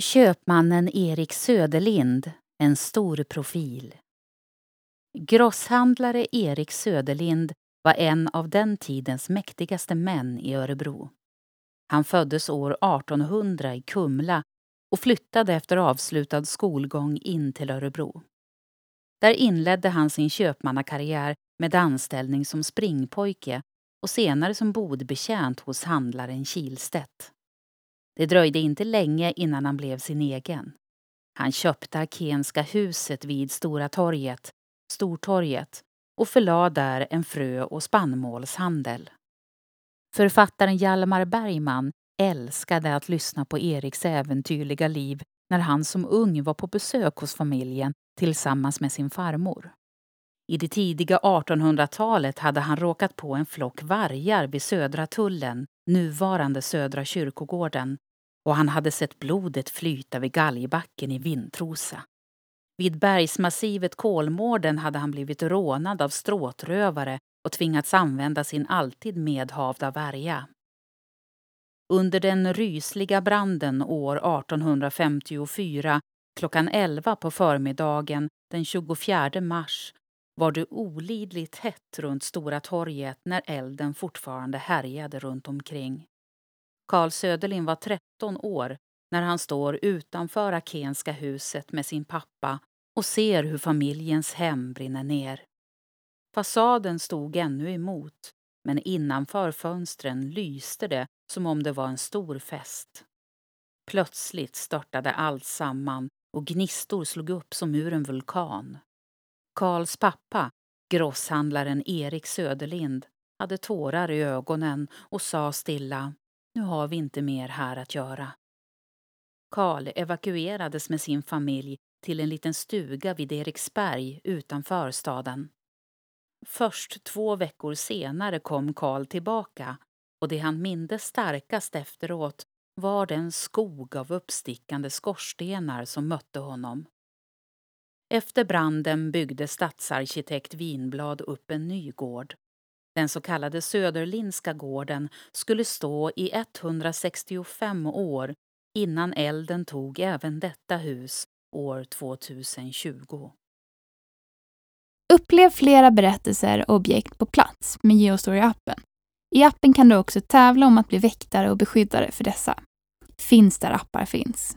Köpmannen Erik Söderlind, en stor profil. Grosshandlare Erik Söderlind var en av den tidens mäktigaste män i Örebro. Han föddes år 1800 i Kumla och flyttade efter avslutad skolgång in till Örebro. Där inledde han sin köpmannakarriär med anställning som springpojke och senare som bodbetjänt hos handlaren Kilstedt. Det dröjde inte länge innan han blev sin egen. Han köpte Akenska huset vid Stora torget, Stortorget och förlade där en frö och spannmålshandel. Författaren Hjalmar Bergman älskade att lyssna på Eriks äventyrliga liv när han som ung var på besök hos familjen tillsammans med sin farmor. I det tidiga 1800-talet hade han råkat på en flock vargar vid Södra tullen, nuvarande Södra kyrkogården, och han hade sett blodet flyta vid galgbacken i Vintrosa. Vid bergsmassivet Kolmården hade han blivit rånad av stråtrövare och tvingats använda sin alltid medhavda värja. Under den rysliga branden år 1854 klockan 11 på förmiddagen den 24 mars var det olidligt hett runt Stora torget när elden fortfarande härjade runt omkring. Carl Söderlind var 13 år när han står utanför Akenska huset med sin pappa och ser hur familjens hem brinner ner. Fasaden stod ännu emot, men innanför fönstren lyste det som om det var en stor fest. Plötsligt störtade allt samman och gnistor slog upp som ur en vulkan. Karls pappa, grosshandlaren Erik Söderlind, hade tårar i ögonen och sa stilla nu har vi inte mer här att göra. Karl evakuerades med sin familj till en liten stuga vid Eriksberg utanför staden. Först två veckor senare kom Karl tillbaka och det han mindes starkast efteråt var den skog av uppstickande skorstenar som mötte honom. Efter branden byggde stadsarkitekt Vinblad upp en ny gård. Den så kallade Söderlindska gården skulle stå i 165 år innan elden tog även detta hus år 2020. Upplev flera berättelser och objekt på plats med Geostory-appen. I appen kan du också tävla om att bli väktare och beskyddare för dessa. Finns där appar finns.